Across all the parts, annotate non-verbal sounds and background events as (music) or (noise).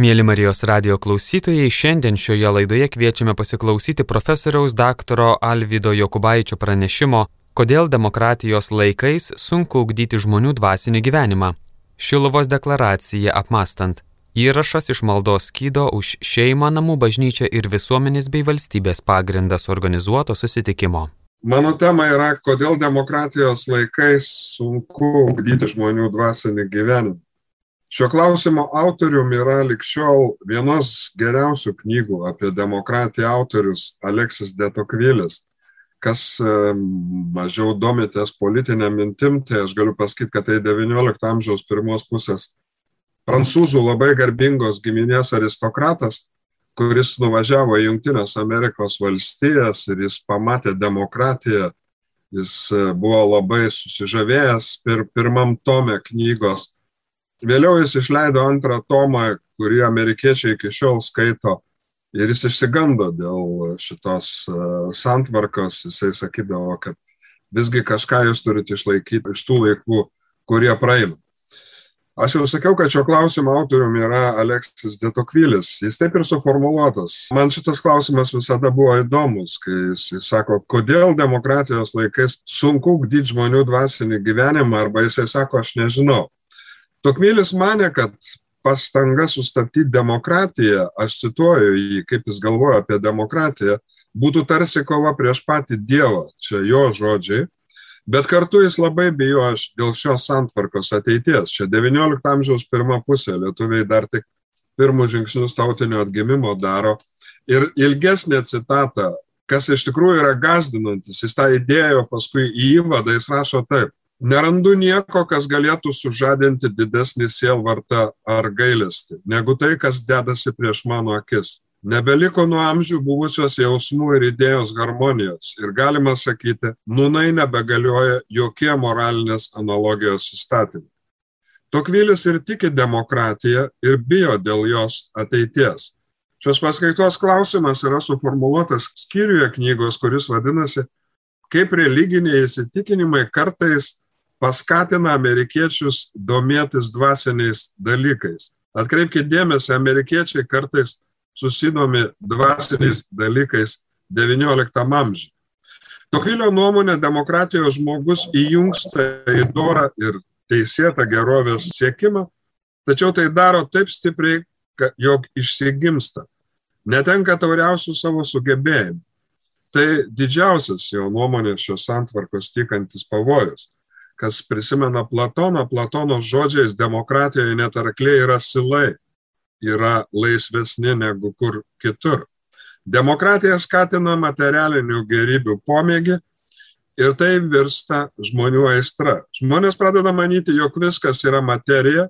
Mėly Marijos radio klausytojai, šiandien šioje laidoje kviečiame pasiklausyti profesoriaus daktaro Alvido Jokubaičio pranešimo, kodėl demokratijos laikais sunku ugdyti žmonių dvasinį gyvenimą. Šilovos deklaracija apmastant. Įrašas iš maldos skydo už šeimą, namų bažnyčią ir visuomenės bei valstybės pagrindas organizuoto susitikimo. Mano tema yra, kodėl demokratijos laikais sunku ugdyti žmonių dvasinį gyvenimą. Šio klausimo autorium yra likščiol vienos geriausių knygų apie demokratiją autorius Aleksis Detokvilis. Kas mažiau domitės politinė mintim, tai aš galiu pasakyti, kad tai XIX amžiaus pirmos pusės. Prancūzų labai garbingos giminės aristokratas, kuris nuvažiavo į Junktinės Amerikos valstijas ir jis pamatė demokratiją, jis e, buvo labai susižavėjęs pir, pirmam tome knygos Vėliau jis išleido antrą tomą, kurį amerikiečiai iki šiol skaito. Ir jis išsigando dėl šitos e, santvarkos. Jisai sakydavo, kad visgi kažką jūs turite išlaikyti iš tų laikų, kurie praeina. Aš jau sakiau, kad šio klausimo autorium yra Aleksis Detokvilis. Jis taip ir suformuoluotas. Man šitas klausimas visada buvo įdomus, kai jis, jis sako, kodėl demokratijos laikais sunku gdyti žmonių dvasinį gyvenimą, arba jisai sako, aš nežinau. Tokmilis mane, kad pastanga sustabdyti demokratiją, aš cituoju jį, kaip jis galvoja apie demokratiją, būtų tarsi kova prieš patį Dievą, čia jo žodžiai, bet kartu jis labai bijojo dėl šios santvarkos ateities. Čia XIX amžiaus pirmą pusę lietuviai dar tik pirmus žingsnius tautinio atgimimo daro. Ir ilgesnė citata, kas iš tikrųjų yra gazdinantis, jis tą įdėjo paskui į įvadą, jis rašo taip. Nerandu nieko, kas galėtų sužadinti didesnį sielvartą ar gailestį, negu tai, kas dedasi prieš mano akis. Nebeliko nuo amžių buvusios jausmų ir idėjos harmonijos ir galima sakyti, nunai nebegalioja jokie moralinės analogijos įstatymai. Tokvilis ir tiki demokratiją ir bijo dėl jos ateities. Šios paskaitos klausimas yra suformuoluotas skyriuje knygos, kuris vadinasi, kaip religiniai įsitikinimai kartais paskatina amerikiečius domėtis dvasiniais dalykais. Atkreipkite dėmesį, amerikiečiai kartais susidomi dvasiniais dalykais XIX amžiuje. Tokvilio nuomonė demokratijos žmogus įjungsta į dorą ir teisėtą gerovės siekimą, tačiau tai daro taip stipriai, jog išsigimsta, netenka tauriausių savo sugebėjimų. Tai didžiausias jo nuomonės šios santvarkos tikantis pavojus kas prisimena Platoną, Platono žodžiais demokratijoje net arkliai yra silai, yra laisvesni negu kur kitur. Demokratija skatina materialinių gerybių pomėgį ir tai virsta žmonių aistra. Žmonės pradeda manyti, jog viskas yra materija,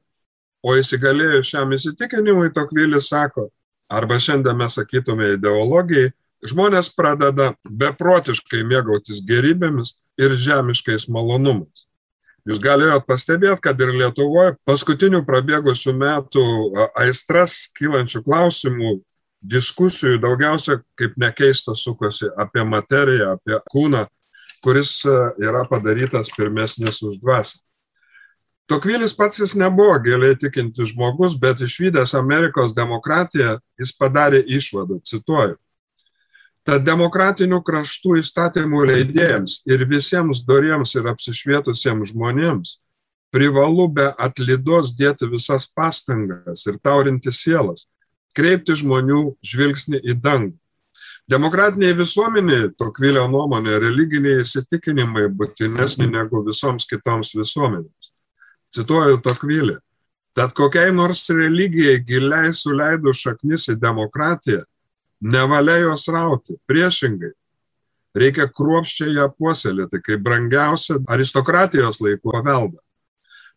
o įsigalėjus šiam įsitikinimui, Tokvilis sako, arba šiandien mes sakytume ideologijai, žmonės pradeda beprotiškai mėgautis gerybėmis ir žemiškais malonumais. Jūs galėjot pastebėti, kad ir Lietuvoje paskutinių prabėgusių metų aistras kylančių klausimų, diskusijų daugiausia, kaip nekeista, sukosi apie materiją, apie kūną, kuris yra padarytas pirmesnis už dvasę. Tokvilis pats jis nebuvo giliai tikintis žmogus, bet išvykęs Amerikos demokratiją jis padarė išvadą, cituoju. Tad demokratinių kraštų įstatymų leidėjams ir visiems doriems ir apsišvietusiems žmonėms privalu be atlydos dėti visas pastangas ir taurinti sielas, kreipti žmonių žvilgsnį į dangų. Demokratiniai visuomeniai, Tokvilio nuomonė, religiniai įsitikinimai būtinesni negu visoms kitoms visuomenėms. Cituoju Tokvilį. Tad kokiai nors religijai giliai suleidus šaknis į demokratiją, nevalia jos rauti, priešingai. Reikia kruopščiai ją puoselėti kaip brangiausią aristokratijos laikų paveldą.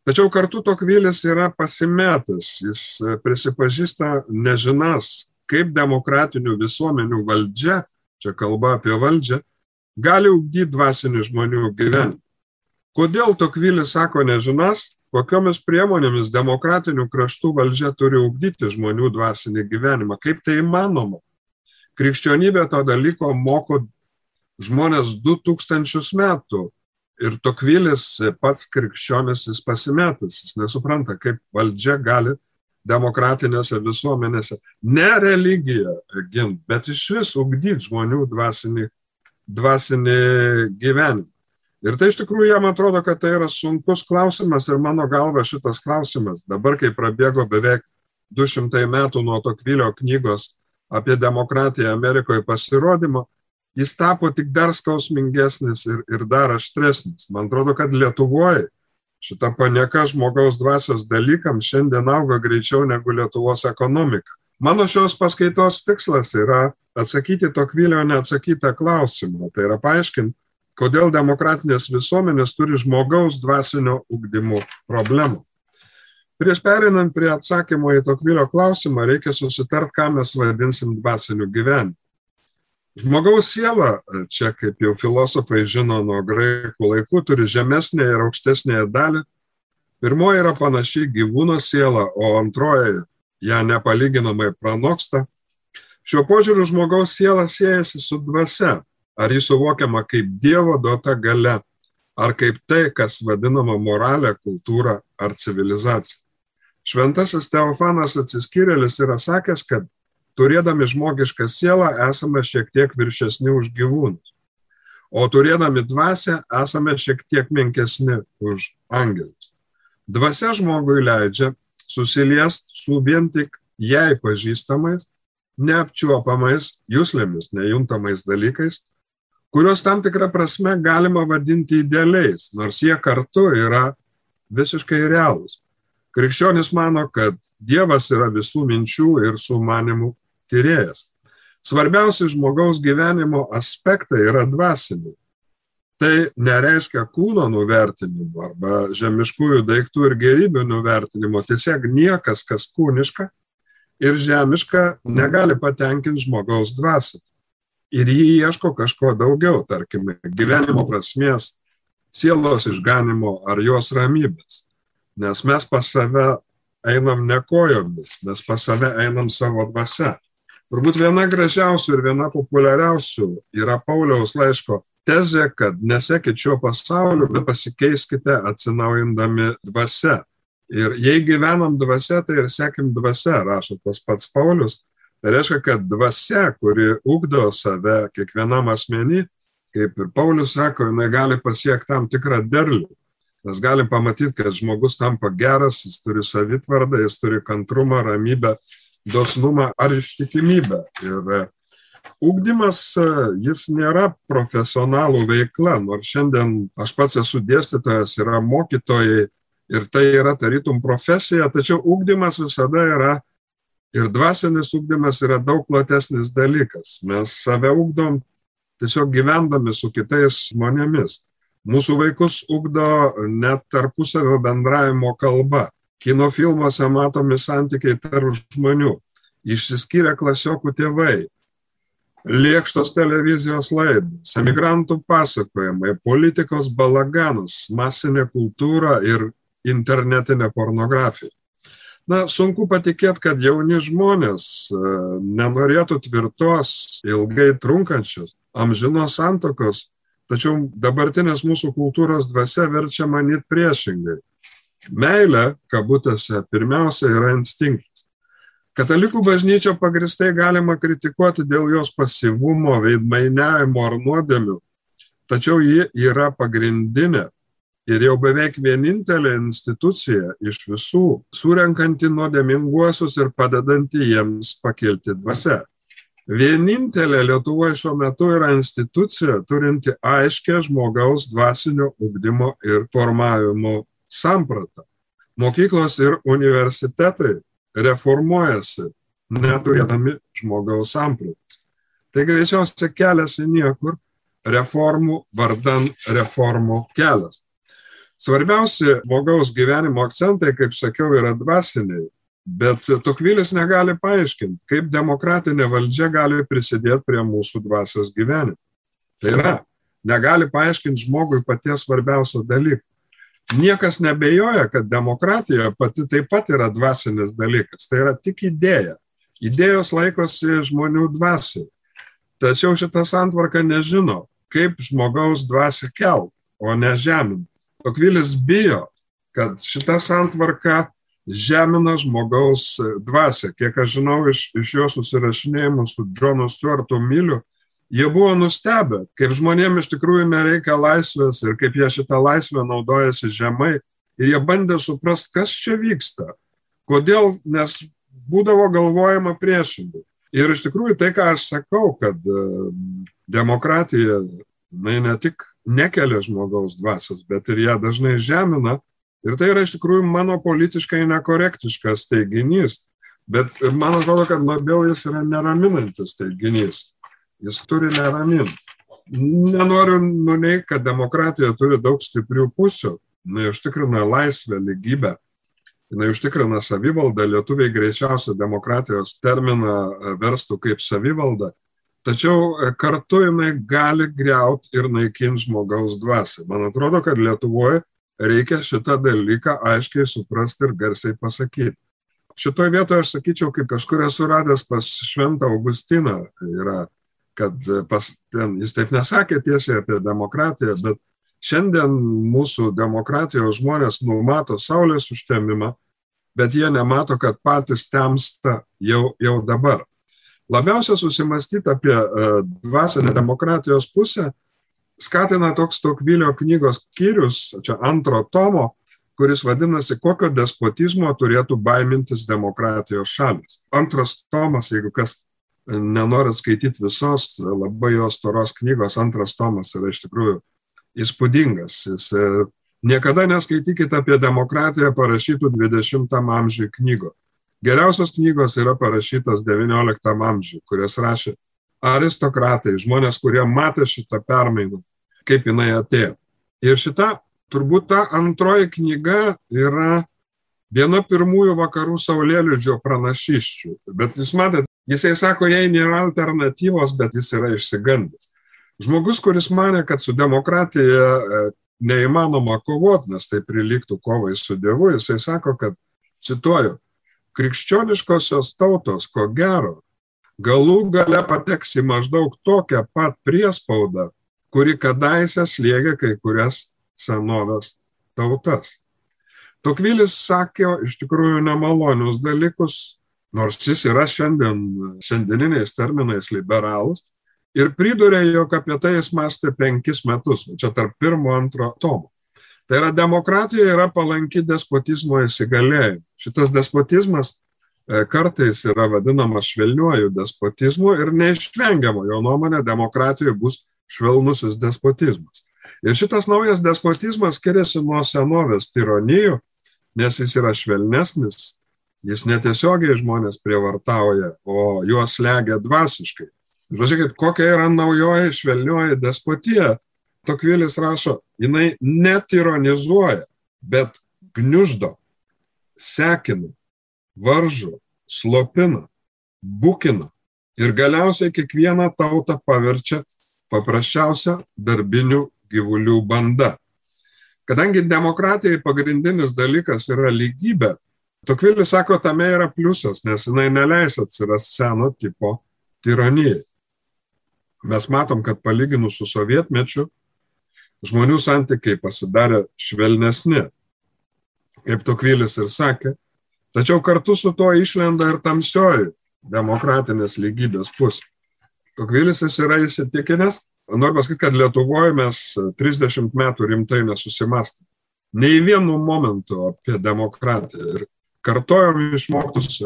Tačiau kartu Tokvilis yra pasimetęs, jis prisipažįsta nežinas, kaip demokratinių visuomenių valdžia, čia kalba apie valdžią, gali ugdyti dvasinių žmonių gyvenimą. Kodėl Tokvilis sako nežinas, kokiomis priemonėmis demokratinių kraštų valdžia turi ugdyti žmonių dvasinį gyvenimą, kaip tai įmanoma. Krikščionybė to dalyko moko žmonės 2000 metų. Ir Tokvilis pats krikščionis jis pasimetas, jis nesupranta, kaip valdžia gali demokratinėse visuomenėse. Ne religiją gint, bet iš vis ugdyti žmonių dvasinį, dvasinį gyvenimą. Ir tai iš tikrųjų jam atrodo, kad tai yra sunkus klausimas ir mano galva šitas klausimas, dabar kai prabėgo beveik 200 metų nuo Tokvilio knygos apie demokratiją Amerikoje pasirodymo, jis tapo tik dar skausmingesnis ir, ir dar aštresnis. Man atrodo, kad Lietuvoje šita panieka žmogaus dvasios dalykams šiandien auga greičiau negu Lietuvos ekonomika. Mano šios paskaitos tikslas yra atsakyti Tokvilio neatsakytą klausimą. Tai yra paaiškinti, kodėl demokratinės visuomenės turi žmogaus dvasinio ugdymo problemų. Prieš perinant prie atsakymo į Tokvilio klausimą, reikia susitart, ką mes vadinsim dvasiniu gyvenimu. Žmogaus siela, čia kaip jau filosofai žino nuo graikų laikų, turi žemesnę ir aukštesnę dalį. Pirmoji yra panaši gyvūno siela, o antroji ją nepalyginamai pranoksta. Šiuo požiūriu žmogaus siela siejasi su dvasia, ar jis suvokiama kaip Dievo duota gale, ar kaip tai, kas vadinama moralė, kultūra ar civilizacija. Šventasis Teofanas atsiskyrėlis yra sakęs, kad turėdami žmogišką sielą esame šiek tiek viršesni už gyvūnus, o turėdami dvasę esame šiek tiek menkesni už angelus. Dvasia žmogui leidžia susiliest su vien tik jai pažįstamais, neapčiuopamais, jūslėmis, nejuntamais dalykais, kuriuos tam tikrą prasme galima vadinti idealiais, nors jie kartu yra visiškai realūs. Krikščionis mano, kad Dievas yra visų minčių ir sumanimų tyrėjas. Svarbiausi žmogaus gyvenimo aspektai yra dvasiniai. Tai nereiškia kūno nuvertinimo arba žemiškųjų daiktų ir gerybių nuvertinimo. Tiesiog niekas, kas kūniška ir žemiška, negali patenkinti žmogaus dvasią ir jį ieško kažko daugiau, tarkime, gyvenimo prasmės, sielos išganimo ar jos ramybės. Nes mes pas save einam ne kojomis, mes pas save einam savo dvasia. Turbūt viena gražiausių ir viena populiariausių yra Pauliaus laiško tezė, kad nesekit šio pasaulio, bet pasikeiskite atsinaujindami dvasia. Ir jei gyvenam dvasia, tai ir sekim dvasia, rašo tas pats Paulius. Tai reiškia, kad dvasia, kuri ugdo save kiekvienam asmenį, kaip ir Paulius sako, jinai gali pasiekti tam tikrą derlių. Mes galim pamatyti, kad žmogus tampa geras, jis turi savitvardą, jis turi kantrumą, ramybę, dosnumą ar ištikimybę. Ir e, ugdymas, e, jis nėra profesionalų veikla, nors šiandien aš pats esu dėstytojas, yra mokytojai ir tai yra tarytum profesija, tačiau ugdymas visada yra Ir dvasinis ugdymas yra daug platesnis dalykas. Mes save ugdom tiesiog gyvendami su kitais žmonėmis. Mūsų vaikus ugdo net tarpusavio bendravimo kalba. Kino filmuose matomi santykiai tarp žmonių. Išsiskyrę klasiokų tėvai, lėkštos televizijos laidos, emigrantų pasakojimai, politikos balaganas, masinė kultūra ir internetinė pornografija. Na, sunku patikėti, kad jauni žmonės e, nenorėtų tvirtos, ilgai trunkančios, amžinos santokos, tačiau dabartinės mūsų kultūros dvasia verčia manyti priešingai. Meilė, kabutėse, pirmiausia yra instinktas. Katalikų bažnyčia pagristai galima kritikuoti dėl jos pasivumo, veidmainiavimo ar nuodėmių, tačiau ji yra pagrindinė ir jau beveik vienintelė institucija iš visų, surenkanti nuodėminguosius ir padedanti jiems pakilti dvasę. Vienintelė Lietuvoje šiuo metu yra institucija turinti aiškę žmogaus dvasinio ugdymo ir formavimo sampratą. Mokyklos ir universitetai reformuojasi neturėdami žmogaus sampratos. Tai greičiausiai kelias į niekur, reformų vardan reformų kelias. Svarbiausi žmogaus gyvenimo akcentai, kaip sakiau, yra dvasiniai. Bet Tokvilis negali paaiškinti, kaip demokratinė valdžia gali prisidėti prie mūsų dvasios gyvenimo. Tai yra, negali paaiškinti žmogui paties svarbiausio dalyko. Niekas nebejoja, kad demokratija pati taip pat yra dvasinis dalykas. Tai yra tik idėja. Idėjos laikosi žmonių dvasiai. Tačiau šita santvarka nežino, kaip žmogaus dvasia kelt, o ne žeminti. Tokvilis bijo, kad šita santvarka žemina žmogaus dvasę. Kiek aš žinau iš, iš jo susirašinėjimų su Džonu Stuartu Miliu, jie buvo nustebę, kaip žmonėms iš tikrųjų nereikia laisvės ir kaip jie šitą laisvę naudojasi žemai. Ir jie bandė suprasti, kas čia vyksta. Kodėl, nes būdavo galvojama priešingai. Ir iš tikrųjų tai, ką aš sakau, kad demokratija, na, ne tik nekelia žmogaus dvasios, bet ir ją dažnai žemina, Ir tai yra iš tikrųjų mano politiškai nekorektiškas teiginys, bet man atrodo, kad labiau jis yra neraminantis teiginys. Jis turi neraminti. Nenoriu nuneikti, kad demokratija turi daug stiprių pusių. Jis užtikrina laisvę, lygybę, jinai užtikrina savivaldą, lietuviai greičiausiai demokratijos terminą verstų kaip savivaldą, tačiau kartu jinai gali greuti ir naikinti žmogaus dvasę. Man atrodo, kad Lietuvoje reikia šitą dalyką aiškiai suprasti ir garsiai pasakyti. Šitoje vietoje aš sakyčiau, kaip kažkur esu radęs pas Šventą Augustiną, yra, kad pas, ten, jis taip nesakė tiesiai apie demokratiją, bet šiandien mūsų demokratijos žmonės numato saulės užtemimą, bet jie nemato, kad patys temsta jau, jau dabar. Labiausia susimastyti apie uh, dvasinę demokratijos pusę skatina toks Tokvilio knygos skyrius, čia antro tomo, kuris vadinasi, kokio despotizmo turėtų baimintis demokratijos šalis. Antras tomas, jeigu kas nenorit skaityti visos labai jos toros knygos, antras tomas yra iš tikrųjų įspūdingas. Jis, e, niekada neskaitykite apie demokratiją parašytų 20 amžiui knygų. Geriausios knygos yra parašytos 19 amžiui, kurias rašė aristokratai, žmonės, kurie matė šitą permainą, kaip jinai atėjo. Ir šita, turbūt ta antroji knyga yra viena pirmųjų vakarų saulėliudžio pranašiščių. Bet jūs matėte, jisai sako, jai nėra alternatyvos, bet jis yra išsigandęs. Žmogus, kuris mane, kad su demokratija e, neįmanoma kovoti, nes tai prilygtų kovai su Dievu, jisai sako, kad, cituoju, krikščioniškosios tautos, ko gero, galų gale pateks į maždaug tokią pat priespaudą, kuri kadaise slėgė kai kurias senovės tautas. Tokvilis sakė iš tikrųjų nemalonius dalykus, nors jis yra šiandien, šiandieniniais terminais liberalus, ir pridurė, jog apie tai jis mąstė penkis metus, čia tarp pirmo, antro tomo. Tai yra demokratija yra palanki despotizmo įsigalėjimui. Šitas despotizmas kartais yra vadinamas švelniuoju despotizmu ir neišvengiama jo nuomonė demokratijoje bus švelnusis despotizmas. Ir šitas naujas despotizmas skiriasi nuo senovės tironijų, nes jis yra švelnesnis, jis netiesiogiai žmonės prievartauja, o juos legia dvasiškai. Žiūrėkit, kokia yra naujoji švelnioji despotija. Tokvilis rašo, jinai netironizuoja, bet gniuždo, sekina, varžo, slopina, bukina ir galiausiai kiekvieną tautą paverčia paprasčiausia darbinių gyvulių banda. Kadangi demokratijai pagrindinis dalykas yra lygybė, Tokvilis sako, tame yra pliusas, nes jinai neleis atsiras seno tipo tironijai. Mes matom, kad palyginus su sovietmečiu, žmonių santykiai pasidarė švelnesni. Kaip Tokvilis ir sakė, Tačiau kartu su tuo išlenda ir tamsioji demokratinės lygybės pusė. Tokvilis jis yra įsitikinęs, noriu pasakyti, kad Lietuvoje mes 30 metų rimtai nesusimastėme. Nei vienu momentu apie demokratiją. Ir kartojom išmoktus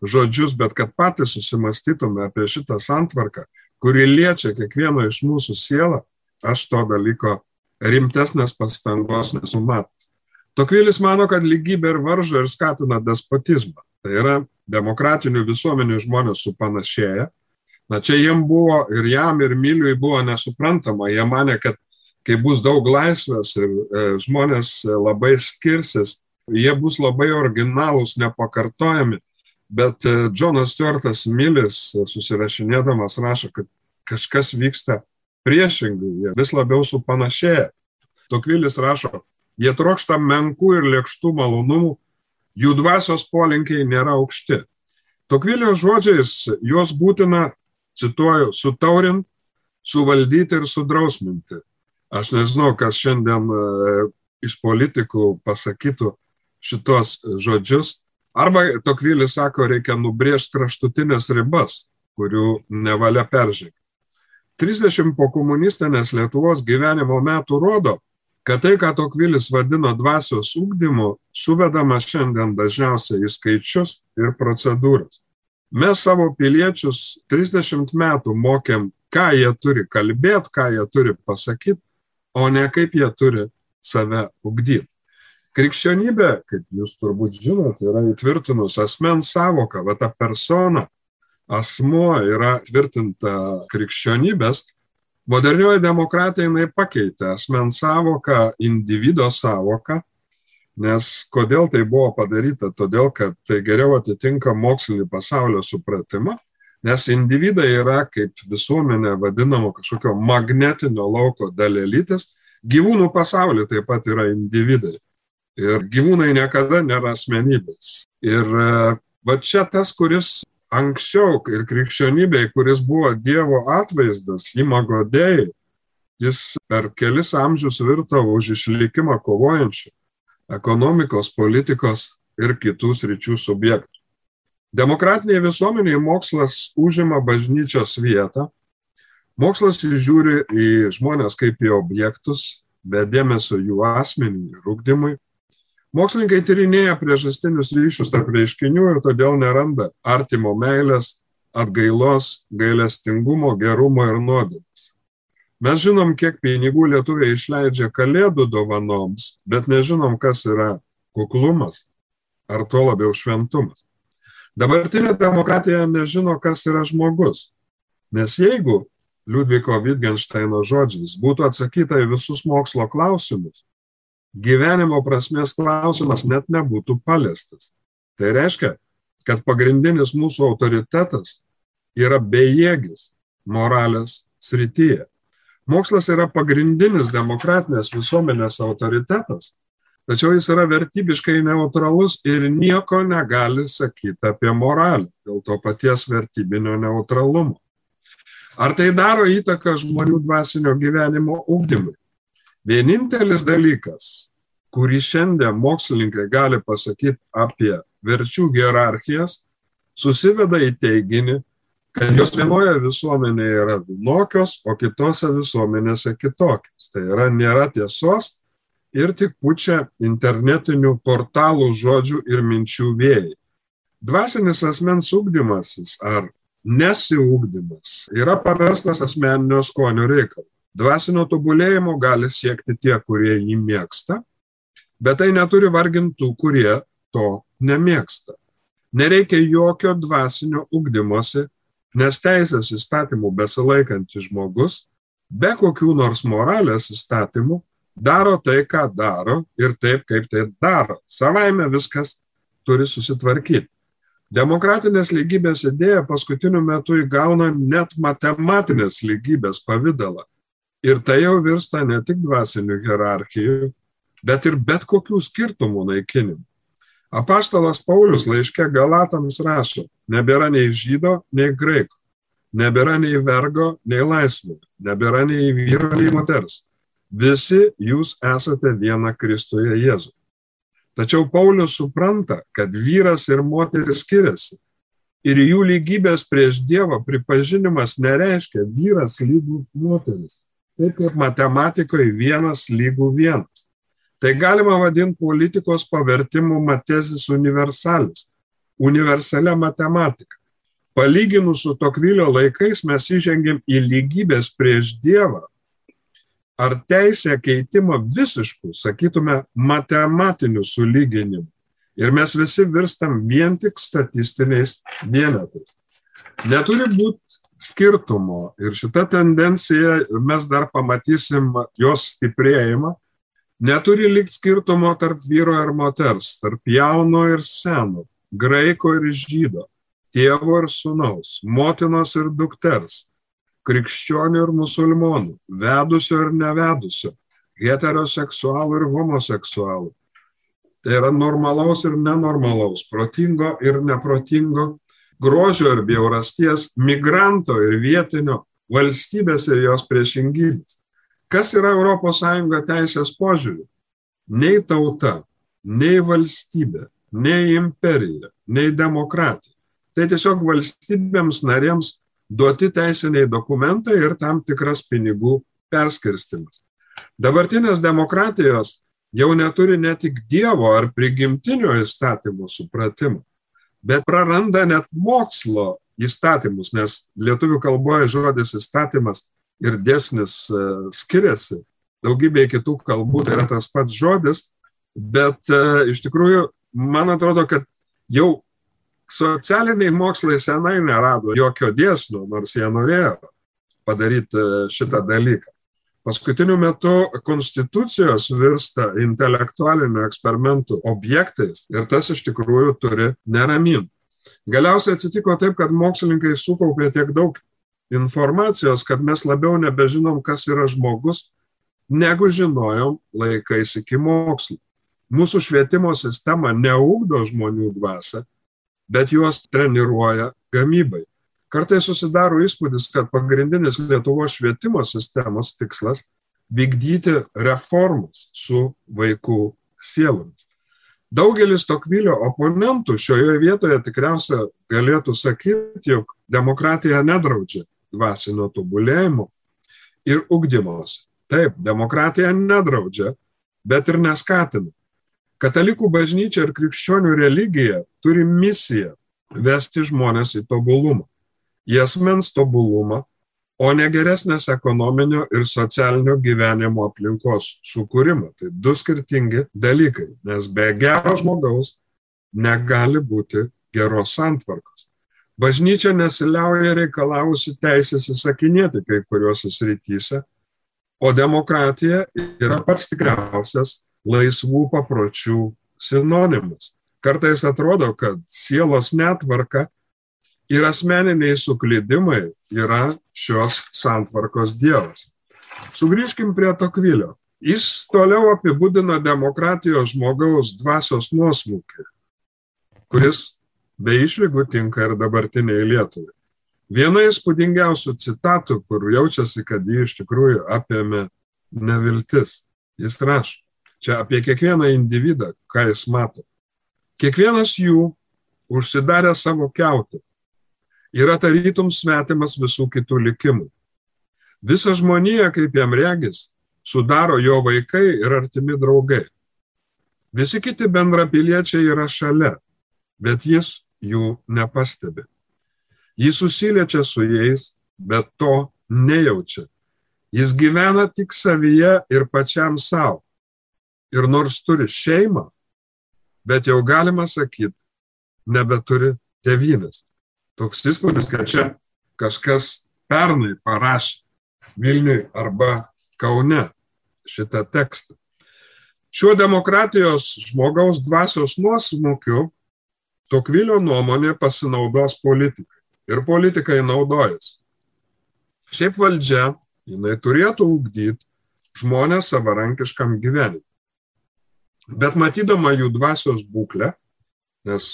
žodžius, bet kad patys susimastytume apie šitą santvarką, kuri liečia kiekvieno iš mūsų sielą, aš to dalyko rimtesnės pastangos nesu matęs. Tokvilis mano, kad lygybė ir varžo ir skatina despotizmą. Tai yra demokratinių visuomenių žmonės supanašėja. Na čia jiem buvo ir jam, ir Miliui buvo nesuprantama. Jie mane, kad kai bus daug laisvės ir e, žmonės labai skirsis, jie bus labai originalūs, nepakartojami. Bet e, Džonas Stuartas Milis susirašinėdamas rašo, kad kažkas vyksta priešingai, jie vis labiau supanašėja. Tokvilis rašo, Jie trokšta menkų ir lėkštų malonumų, jų dvasios polinkiai nėra aukšti. Tokvilio žodžiais juos būtina, cituoju, sutaurint, suvaldyti ir sudrausminti. Aš nežinau, kas šiandien e, iš politikų pasakytų šitos žodžius, Arba Tokvilis sako, reikia nubrėžti kraštutinės ribas, kurių nevalia peržengti. 30 po komunistinės Lietuvos gyvenimo metų rodo, kad tai, ką Tokvilis vadino dvasios ūkdymu, suvedama šiandien dažniausiai į skaičius ir procedūras. Mes savo piliečius 30 metų mokėm, ką jie turi kalbėti, ką jie turi pasakyti, o ne kaip jie turi save ugdyti. Krikščionybė, kaip jūs turbūt žinote, yra įtvirtinus asmens savoką, va ta persona, asmuo yra tvirtinta krikščionybės, modernioji demokratija jinai pakeitė asmens savoką, individo savoką, nes kodėl tai buvo padaryta, todėl kad tai geriau atitinka mokslinį pasaulio supratimą, nes individai yra kaip visuomenė vadinamo kažkokio magnetinio lauko dalelytis, gyvūnų pasaulyje taip pat yra individai. Ir gyvūnai niekada nėra asmenybės. Ir e, va čia tas, kuris anksčiau ir krikščionybei, kuris buvo Dievo atvaizdas, imagodėjai, jis per kelis amžius virto už išlikimą kovojančių ekonomikos, politikos ir kitų sričių subjektų. Demokratinėje visuomenėje mokslas užima bažnyčios vietą. Mokslas žiūri į žmonės kaip į objektus, be dėmesio jų asmenį ir ūkdymui. Mokslininkai tyrinėja priežastinius ryšius tarp reiškinių ir todėl neranda artimo meilės, atgailos, gailestingumo, gerumo ir nuodėmės. Mes žinom, kiek pinigų lietuviai išleidžia kalėdų dovanoms, bet nežinom, kas yra kuklumas ar tuo labiau šventumas. Dabartinė demokratija nežino, kas yra žmogus. Nes jeigu Liudviko Wittgensteino žodžiais būtų atsakyta į visus mokslo klausimus, gyvenimo prasmės klausimas net nebūtų paliestas. Tai reiškia, kad pagrindinis mūsų autoritetas yra bejėgis moralės srityje. Mokslas yra pagrindinis demokratinės visuomenės autoritetas, tačiau jis yra vertybiškai neutralus ir nieko negali sakyti apie moralę dėl to paties vertybinio neutralumo. Ar tai daro įtaką žmonių dvasinio gyvenimo ūkdymui? Vienintelis dalykas, kurį šiandien mokslininkai gali pasakyti apie verčių hierarchijas, susiveda į teiginį, kad jos vienoje visuomenėje yra vienokios, o kitose visuomenėse kitokios. Tai yra nėra tiesos ir tik pučia internetinių portalų žodžių ir minčių vėjai. Dvasinis asmens ūkdymasis ar nesiūkdymas yra paverstas asmeninio skonio reikalu. Dvasinio tobulėjimo gali siekti tie, kurie jį mėgsta, bet tai neturi vargintų, kurie to nemėgsta. Nereikia jokio dvasinio ugdymosi, nes teisės įstatymų besilaikantis žmogus, be kokių nors moralės įstatymų, daro tai, ką daro ir taip, kaip tai daro. Savaime viskas turi susitvarkyti. Demokratinės lygybės idėja paskutiniu metu įgauna net matematinės lygybės pavydalą. Ir tai jau virsta ne tik dvasinių hierarchijų, bet ir bet kokių skirtumų naikinimu. Apaštalas Paulius laiške Galatams rašo, nebėra nei žydo, nei graiko, nebėra nei vergo, nei laisvo, nebėra nei vyro, nei moters. Visi jūs esate viena Kristuje Jėzu. Tačiau Paulius supranta, kad vyras ir moteris skiriasi. Ir jų lygybės prieš Dievą pripažinimas nereiškia vyras lygų moteris taip kaip matematikoje vienas lygų vienas. Tai galima vadinti politikos pavertimu matesis universalis, universalia matematika. Palyginus su Tokvilio laikais mes įžengėm į lygybės prieš Dievą ar teisę keitimo visiškų, sakytume, matematinių sulyginimų. Ir mes visi virstam vien tik statistiniais vienetais. Neturi būti skirtumo ir šita tendencija, mes dar pamatysim jos stiprėjimą, neturi likti skirtumo tarp vyro ir moters, tarp jauno ir seno, graiko ir žydo, tėvo ir sunaus, motinos ir dukters, krikščionių ir musulmonų, vedusio ir nevedusio, heteroseksualų ir homoseksualų. Tai yra normalaus ir nenormalaus, protingo ir neprotingo, grožio ir bjaurasties, migranto ir vietinio, valstybės ir jos priešingybės. Kas yra ES teisės požiūrių? Nei tauta, nei valstybė, nei imperija, nei demokratija. Tai tiesiog valstybėms narėms duoti teisiniai dokumentai ir tam tikras pinigų perskirstimas. Dabartinės demokratijos jau neturi ne tik Dievo ar prigimtinio įstatymo supratimo, bet praranda net mokslo įstatymus, nes lietuvių kalboje žodis įstatymas ir dėsnis e, skiriasi. Daugybė kitų kalbų tai yra tas pats žodis, bet e, iš tikrųjų man atrodo, kad jau socialiniai mokslai senai nerado jokio dėsnio, nors jie norėjo padaryti e, šitą dalyką. Paskutiniu metu konstitucijos virsta intelektualinių eksperimentų objektais ir tas iš tikrųjų turi neraminti. Galiausiai atsitiko taip, kad mokslininkai sukaupė tiek daug informacijos, kad mes labiau nebežinom, kas yra žmogus, negu žinojom laikais iki mokslo. Mūsų švietimo sistema neugdo žmonių dvasę, bet juos treniruoja gamybai. Kartais susidaro įspūdis, kad pagrindinis Lietuvos švietimo sistemos tikslas - vykdyti reformas su vaikų sielomis. Daugelis Tokvilio oponentų šioje vietoje tikriausia galėtų sakyti, jog demokratija nedraudžia dvasinio tobulėjimo ir ugdymosi. Taip, demokratija nedraudžia, bet ir neskatina. Katalikų bažnyčia ir krikščionių religija turi misiją vesti žmonės į tobulumą į asmens tobulumą, o ne geresnės ekonominio ir socialinio gyvenimo aplinkos sukūrimą. Tai du skirtingi dalykai, nes be gero žmogaus negali būti geros santvarkos. Bažnyčia nesiliauja reikalavusi teisės įsakinėti kai kuriuose srityse, o demokratija yra pats tikriausias laisvų papročių sinonimas. Kartais atrodo, kad sielos netvarka ir asmeniniai suklydimai yra šios santvarkos dievas. Sugrįžkim prie Tokvilio. Jis toliau apibūdina demokratijos žmogaus dvasios nuosmukį, kuris be išlygų tinka ir dabartiniai Lietuvai. Viena įspūdingiausių citatų, kur jaučiasi, kad jį iš tikrųjų apėmė neviltis. Jis rašo, čia apie kiekvieną individą, ką jis mato. Kiekvienas jų užsidarė savo keutą, yra tarytum svetimas visų kitų likimų. Visa žmonija, kaip jam regis, sudaro jo vaikai ir artimi draugai. Visi kiti bendrapiliečiai yra šalia, bet jis jų nepastebi. Jis susiliečia su jais, bet to nejaučia. Jis gyvena tik savyje ir pačiam savo. Ir nors turi šeimą, bet jau galima sakyti, nebeturi tėvynės toks įspūdis, kad čia kažkas pernai parašė Vilniui arba Kaune šitą tekstą. Šiuo demokratijos žmogaus dvasios nuosmukiu Tokvilio nuomonė pasinaudos politikai. Ir politikai naudojasi. Šiaip valdžia, jinai turėtų ugdyti žmonės savarankiškam gyvenimui. Bet matydama jų dvasios būklę, nes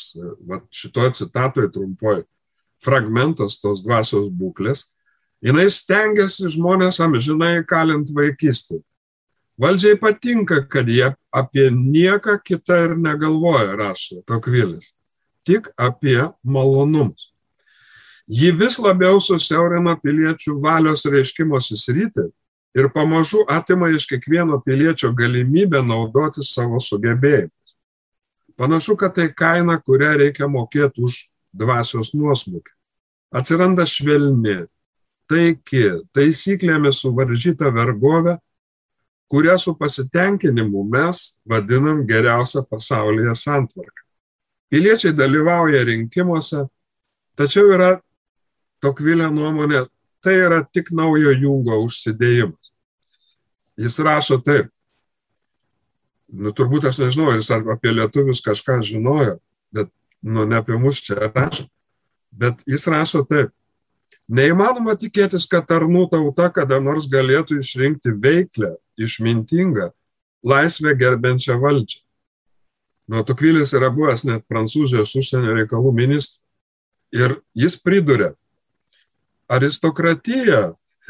va, šitoje citatoje trumpoje fragmentas tos dvasios būklės, jinai stengiasi žmonės amžinai kalint vaikystį. Valdžiai patinka, kad jie apie nieką kitą ir negalvoja, rašo Tokvilis, tik apie malonumus. Ji vis labiau susiaurina piliečių valios reiškimosi sritį ir pamažu atima iš kiekvieno piliečio galimybę naudoti savo sugebėjimus. Panašu, kad tai kaina, kurią reikia mokėti už dvasios nuosmukį. Atsiranda švelni, taiki, taisyklėmis suvaržyta vergovė, kurią su pasitenkinimu mes vadinam geriausią pasaulyje santvarką. Piliečiai dalyvauja rinkimuose, tačiau yra Tokvilė nuomonė, tai yra tik naujo jungo užsidėjimas. Jis rašo taip, nu turbūt aš nežinau, ar jis apie lietuvius kažką žinojo, bet nu, ne apie mus čia rašo. Bet jis rašo taip. Neįmanoma tikėtis, kad tarnų tauta kada nors galėtų išrinkti veiklę, išmintingą, laisvę gerbiančią valdžią. Nuo Tukvilis yra buvęs net Prancūzijos užsienio reikalų ministras. Ir jis priduria, aristokratija,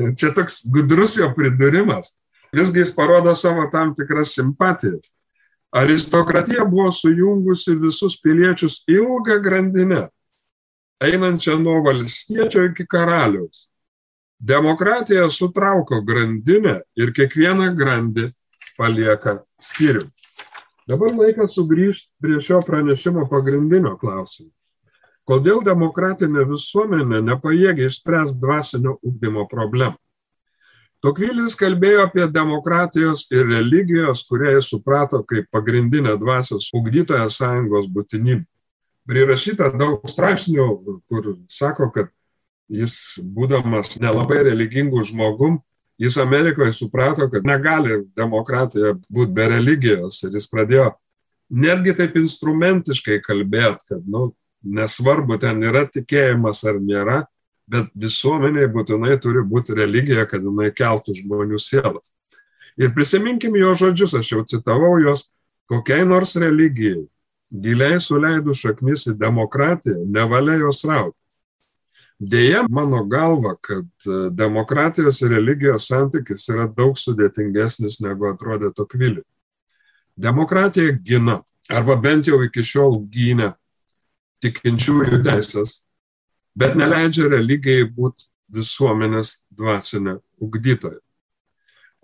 (laughs) čia toks gudrus jo pridurimas, visgi jis parodo savo tam tikras simpatijas. Aristokratija buvo sujungusi visus piliečius ilgą grandinę, einančią nuo valstiečio iki karaliaus. Demokratija sutrauko grandinę ir kiekvieną grandį palieka skyrių. Dabar laikas sugrįžti prie šio pranešimo pagrindinio klausimo. Kodėl demokratinė visuomenė nepajėgia išspręsti dvasinio ugdymo problemą? Tokvilis kalbėjo apie demokratijos ir religijos, kurie jis suprato kaip pagrindinę dvasios ugdytoją sąjungos būtinybę. Prirašyta daug straipsnių, kur sako, kad jis, būdamas nelabai religingų žmogum, jis Amerikoje suprato, kad negali demokratija būti be religijos ir jis pradėjo netgi taip instrumentiškai kalbėti, kad nu, nesvarbu, ten yra tikėjimas ar nėra, bet visuomeniai būtinai turi būti religija, kad jinai keltų žmonių sielas. Ir prisiminkim jo žodžius, aš jau citavau juos, kokiai nors religijai, giliai suleidų šaknis į demokratiją, nevalia jos rauti. Deja, mano galva, kad e, demokratijos ir religijos santykis yra daug sudėtingesnis negu atrodė Tokviliui. Demokratija gina, arba bent jau iki šiol gynė tikinčiųjų teisės bet neleidžia religijai būti visuomenės dvasinė ugdytoja.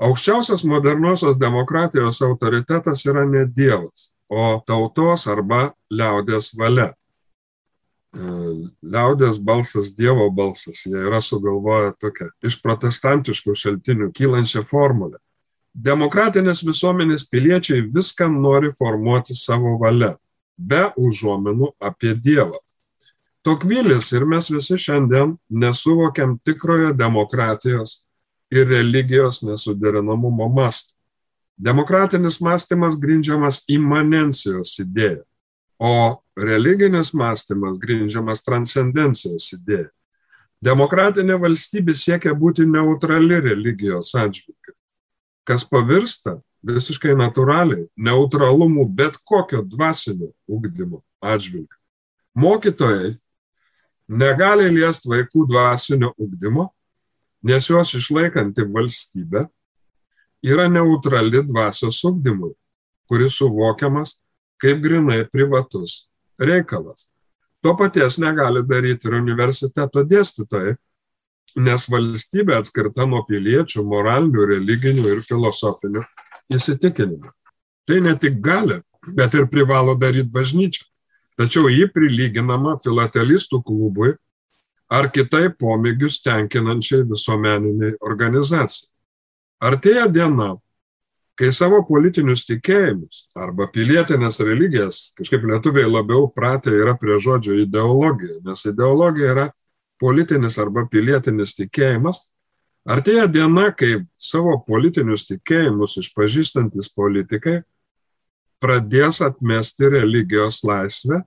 Aukščiausias moderniosios demokratijos autoritetas yra ne Dievas, o tautos arba liaudės valia. E, liaudės balsas, Dievo balsas, jie yra sugalvoję tokią iš protestantiškų šaltinių kylančią formulę. Demokratinės visuomenės piliečiai viską nori formuoti savo valia, be užuomenų apie Dievą. Tokvilis ir mes visi šiandien nesuvokiam tikrojo demokratijos ir religijos nesuderinamumo mastų. Demokratinis mąstymas grindžiamas imanencijos idėja, o religinis mąstymas grindžiamas transcendencijos idėja. Demokratinė valstybė siekia būti neutrali religijos atžvilgiu, kas pavirsta visiškai natūraliai neutralumu bet kokio dvasinio ugdymo atžvilgiu. Mokytojai negali liest vaikų dvasinio ugdymo, nes juos išlaikanti valstybė yra neutrali dvasios ugdymui, kuris suvokiamas kaip grinai privatus reikalas. To paties negali daryti ir universiteto dėstytojai, nes valstybė atskirta nuo piliečių moralinių, religinių ir filosofinių įsitikinimų. Tai ne tik gali, bet ir privalo daryti bažnyčia tačiau ji prilyginama filatelistų klubui ar kitai pomėgius tenkinančiai visuomeniniai organizacijai. Artėja diena, kai savo politinius tikėjimus arba pilietinės religijas, kažkaip lietuviai labiau pratę yra prie žodžio ideologija, nes ideologija yra politinis arba pilietinis tikėjimas, artėja diena, kai savo politinius tikėjimus išpažįstantis politikai pradės atmesti religijos laisvę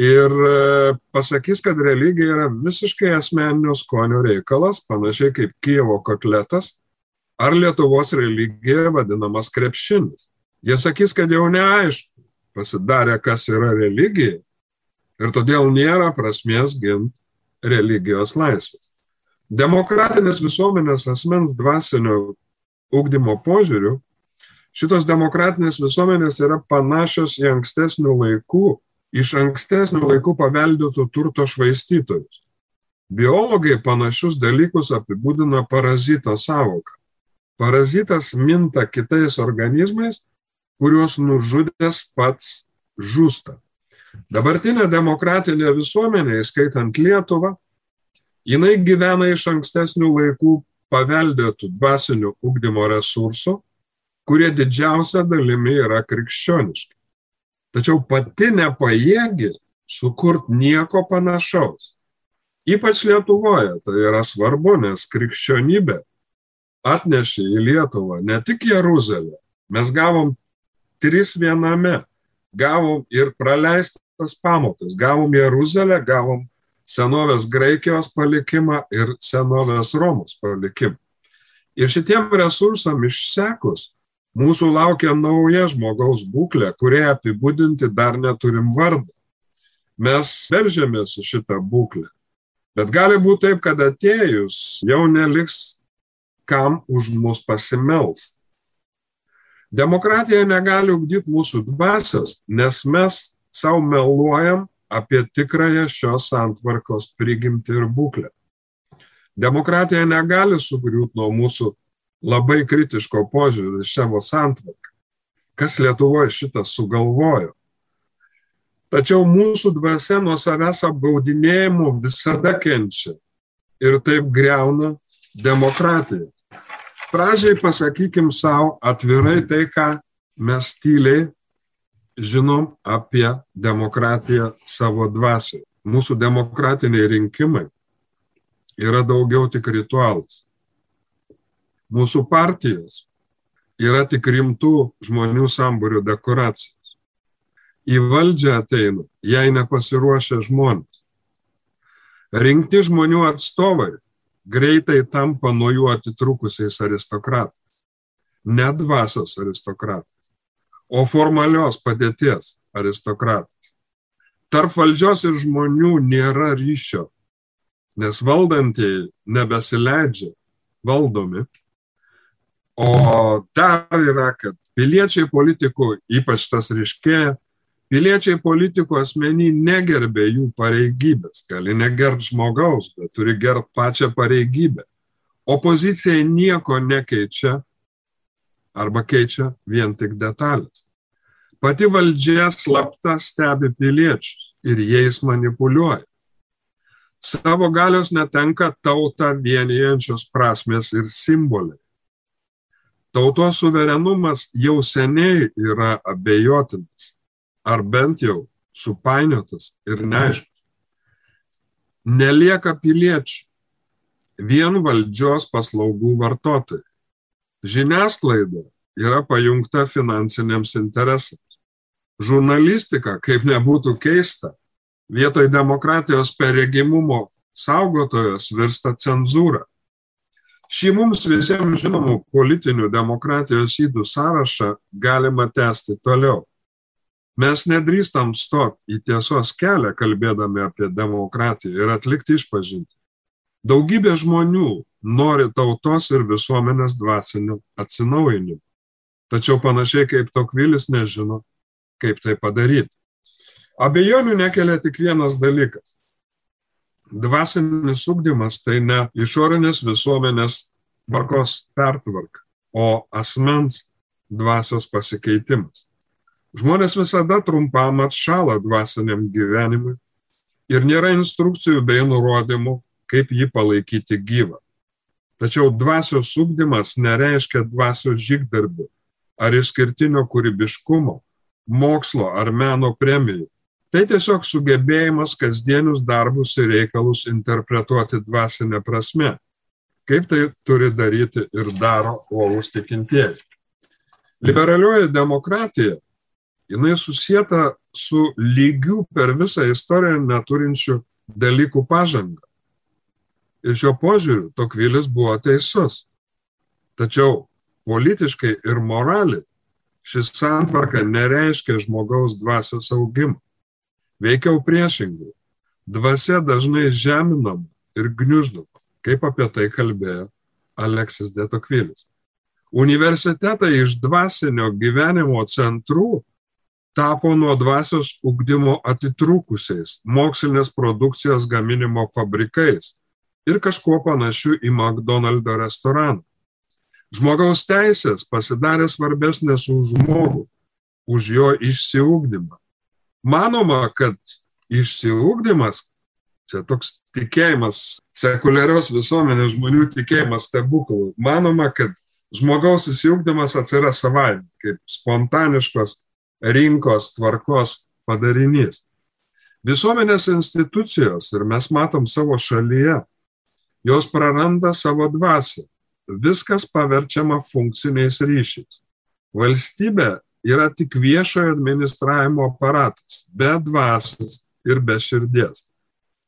ir e, pasakys, kad religija yra visiškai asmeninio skonio reikalas, panašiai kaip Kievo kotletas ar Lietuvos religija vadinamas krepšinis. Jie sakys, kad jau neaišku pasidarė, kas yra religija ir todėl nėra prasmės ginti religijos laisvės. Demokratinės visuomenės asmens dvasinio ugdymo požiūrių Šitos demokratinės visuomenės yra panašios į ankstesnių laikų, iš ankstesnių laikų paveldėtų turto švaistytojus. Biologai panašius dalykus apibūdina parazito savoką. Parazitas minta kitais organizmais, kuriuos nužudęs pats žūsta. Dabartinė demokratinė visuomenė, įskaitant Lietuvą, jinai gyvena iš ankstesnių laikų paveldėtų dvasinių ugdymo resursų kurie didžiausia dalimi yra krikščioniški. Tačiau pati nepajėgi sukurti nieko panašaus. Ypač Lietuvoje tai yra svarbu, nes krikščionybė atnešė į Lietuvą ne tik Jeruzalę, mes gavom trys viename, gavom ir praleistas pamokas, gavom Jeruzalę, gavom senovės Graikijos palikimą ir senovės Romos palikimą. Ir šitiem resursam išsekus, Mūsų laukia nauja žmogaus būklė, kurie apibūdinti dar neturim vardą. Mes veržėmės į šitą būklę. Bet gali būti taip, kad atėjus jau neliks kam už mus pasimels. Demokratija negali ugdyti mūsų dvasios, nes mes savo meluojam apie tikrąją šios santvarkos prigimti ir būklę. Demokratija negali sugriūti nuo mūsų labai kritiško požiūrį į savo santvarką. Kas Lietuvoje šitą sugalvojo? Tačiau mūsų dvasia nuo savęs apgaudinėjimų visada kenčia ir taip greuna demokratiją. Pradžiai pasakykim savo atvirai tai, ką mes tyliai žinom apie demokratiją savo dvasiai. Mūsų demokratiniai rinkimai yra daugiau tik ritualas. Mūsų partijos yra tik rimtų žmonių sambūrio dekoracijos. Į valdžią ateina, jei nepasiruošę žmonės. Rinkti žmonių atstovai greitai tampa nuo jų atitrukusiais aristokratais. Ne dvasios aristokratais o formalios padėties aristokratas. Tarp valdžios ir žmonių nėra ryšio, nes valdantieji nebesileidžia valdomi. O dar yra, kad piliečiai politikų, ypač tas ryškėja, piliečiai politikų asmenį negerbė jų pareigybės. Gali negerbti žmogaus, bet turi gerbti pačią pareigybę. Opozicija nieko nekeičia, arba keičia vien tik detalės. Pati valdžia slapta stebi piliečius ir jais manipuliuoja. Savo galios netenka tautą vienijančios prasmės ir simboliai. Tautos suverenumas jau seniai yra abejotinas, ar bent jau supainiotas ir neaiškus. Nelieka piliečių, vien valdžios paslaugų vartotojai. Žiniasklaida yra pajungta finansiniams interesams. Žurnalistika, kaip nebūtų keista, vietoj demokratijos peregimumo saugotojos virsta cenzūra. Šį mums visiems žinomų politinių demokratijos įdų sąrašą galima tęsti toliau. Mes nedrįstam stoti į tiesos kelią, kalbėdami apie demokratiją ir atlikti išpažinti. Daugybė žmonių nori tautos ir visuomenės dvasinių atsinaujinimų. Tačiau panašiai kaip Tokvilis nežino, kaip tai padaryti. Abejonių nekelia tik vienas dalykas. Dvasinis ugdymas tai ne išorinės visuomenės tvarkos pertvarka, o asmens dvasios pasikeitimas. Žmonės visada trumpam atšala dvasiniam gyvenimui ir nėra instrukcijų bei nurodymų, kaip jį palaikyti gyvą. Tačiau dvasios ugdymas nereiškia dvasios žygdarbių ar išskirtinio kūrybiškumo, mokslo ar meno premijų. Tai tiesiog sugebėjimas kasdienius darbus ir reikalus interpretuoti dvasinę prasme, kaip tai turi daryti ir daro orus tikintieji. Liberalioji demokratija, jinai susieta su lygių per visą istoriją neturinčių dalykų pažanga. Ir šiuo požiūriu Tokvilis buvo teisus. Tačiau politiškai ir moraliai šis santvarka nereiškia žmogaus dvasios augimo. Veikiau priešingai. Dvasia dažnai žeminama ir gniuždama, kaip apie tai kalbėjo Aleksis Detokvilis. Universitetai iš dvasinio gyvenimo centrų tapo nuo dvasios ugdymo atitrūkusiais mokslinės produkcijos gaminimo fabrikais ir kažkuo panašiu į McDonald'o restoraną. Žmogaus teisės pasidarė svarbesnės už žmogų, už jo išsiugdymą. Manoma, kad išsiugdymas, čia toks tikėjimas, sekuliarios visuomenės žmonių tikėjimas stebuklų, manoma, kad žmogaus įsiugdymas atsiras savaime, kaip spontaniškos rinkos tvarkos padarinys. Visuomenės institucijos, ir mes matom savo šalyje, jos praranda savo dvasę. Viskas paverčiama funkciniais ryšiais. Valstybė yra tik viešojo administravimo aparatas, be dvasios ir be širdies.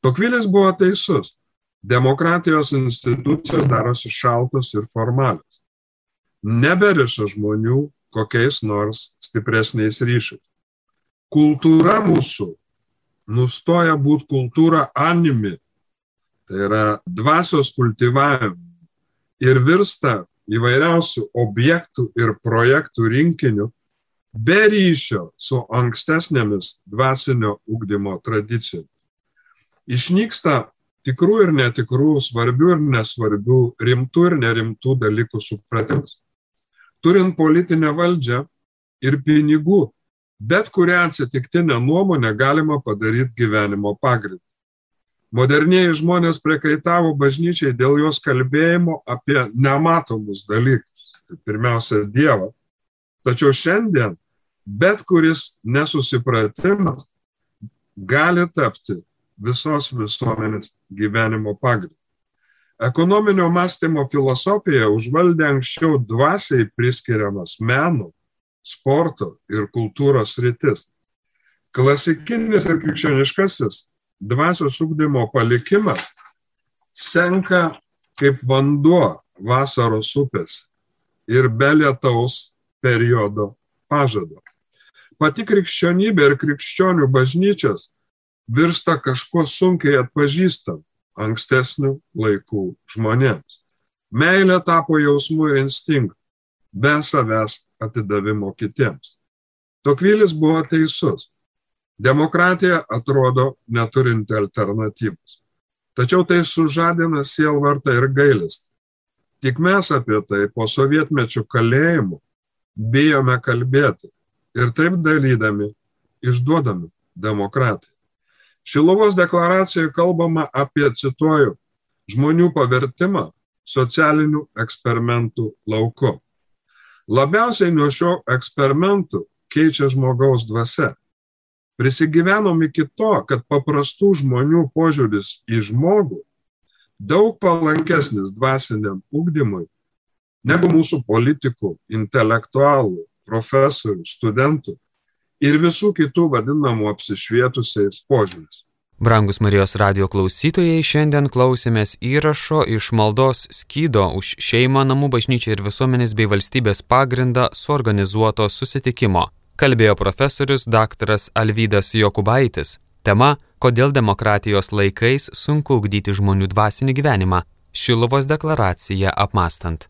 Tokvilis buvo teisus. Demokratijos institucijos darosi šaltos ir formalios. Neberiša žmonių kokiais nors stipresniais ryšiais. Kultūra mūsų nustoja būti kultūra animi, tai yra dvasios kultivavimu ir virsta įvairiausių objektų ir projektų rinkiniu be ryšio su ankstesnėmis dvasinio ugdymo tradicijomis. Išnyksta tikrų ir netikrų, svarbių ir nesvarbių, rimtų ir nerimtų dalykų supratimas. Turint politinę valdžią ir pinigų, bet kurią atsitiktinę nuomonę galima padaryti gyvenimo pagrindu. Modernieji žmonės prekaitavo bažnyčiai dėl jos kalbėjimo apie nematomus dalykus. Tai pirmiausia, Dievą. Tačiau šiandien bet kuris nesusipratimas gali tapti visos visuomenės gyvenimo pagrindu. Ekonominio mąstymo filosofija užvaldė anksčiau dvasiai priskiriamas meno, sporto ir kultūros rytis. Klasikinis ir krikščioniškasis dvasios ugdymo palikimas senka kaip vanduo vasaros upės ir be lietaus periodo pažado. Pati krikščionybė ir krikščionių bažnyčios virsta kažkuo sunkiai atpažįstam ankstesnių laikų žmonėms. Meilė tapo jausmu ir instinktu, be savęs atidavimo kitiems. Tokvilis buvo teisus. Demokratija atrodo neturinti alternatyvos. Tačiau tai sužadina sielvartą ir gailestį. Tik mes apie tai po sovietmečių kalėjimų bijome kalbėti ir taip dalydami išduodami demokratiją. Šilovos deklaracijoje kalbama apie, cituoju, žmonių pavertimą socialinių eksperimentų lauku. Labiausiai nuo šio eksperimentų keičia žmogaus dvasia prisigyvenom iki to, kad paprastų žmonių požiūris į žmogų daug palankesnis dvasiniam ugdymui negu mūsų politikų, intelektualų, profesorių, studentų ir visų kitų vadinamų apsišvietusiais požiūris. Brangus Marijos radio klausytojai, šiandien klausėmės įrašo iš maldos skydo už šeimą, namų bažnyčią ir visuomenės bei valstybės pagrindą suorganizuoto susitikimo kalbėjo profesorius dr. Alvydas Jokubaitis. Tema - Kodėl demokratijos laikais sunku ugdyti žmonių dvasinį gyvenimą - Šiluvos deklaracija apmastant.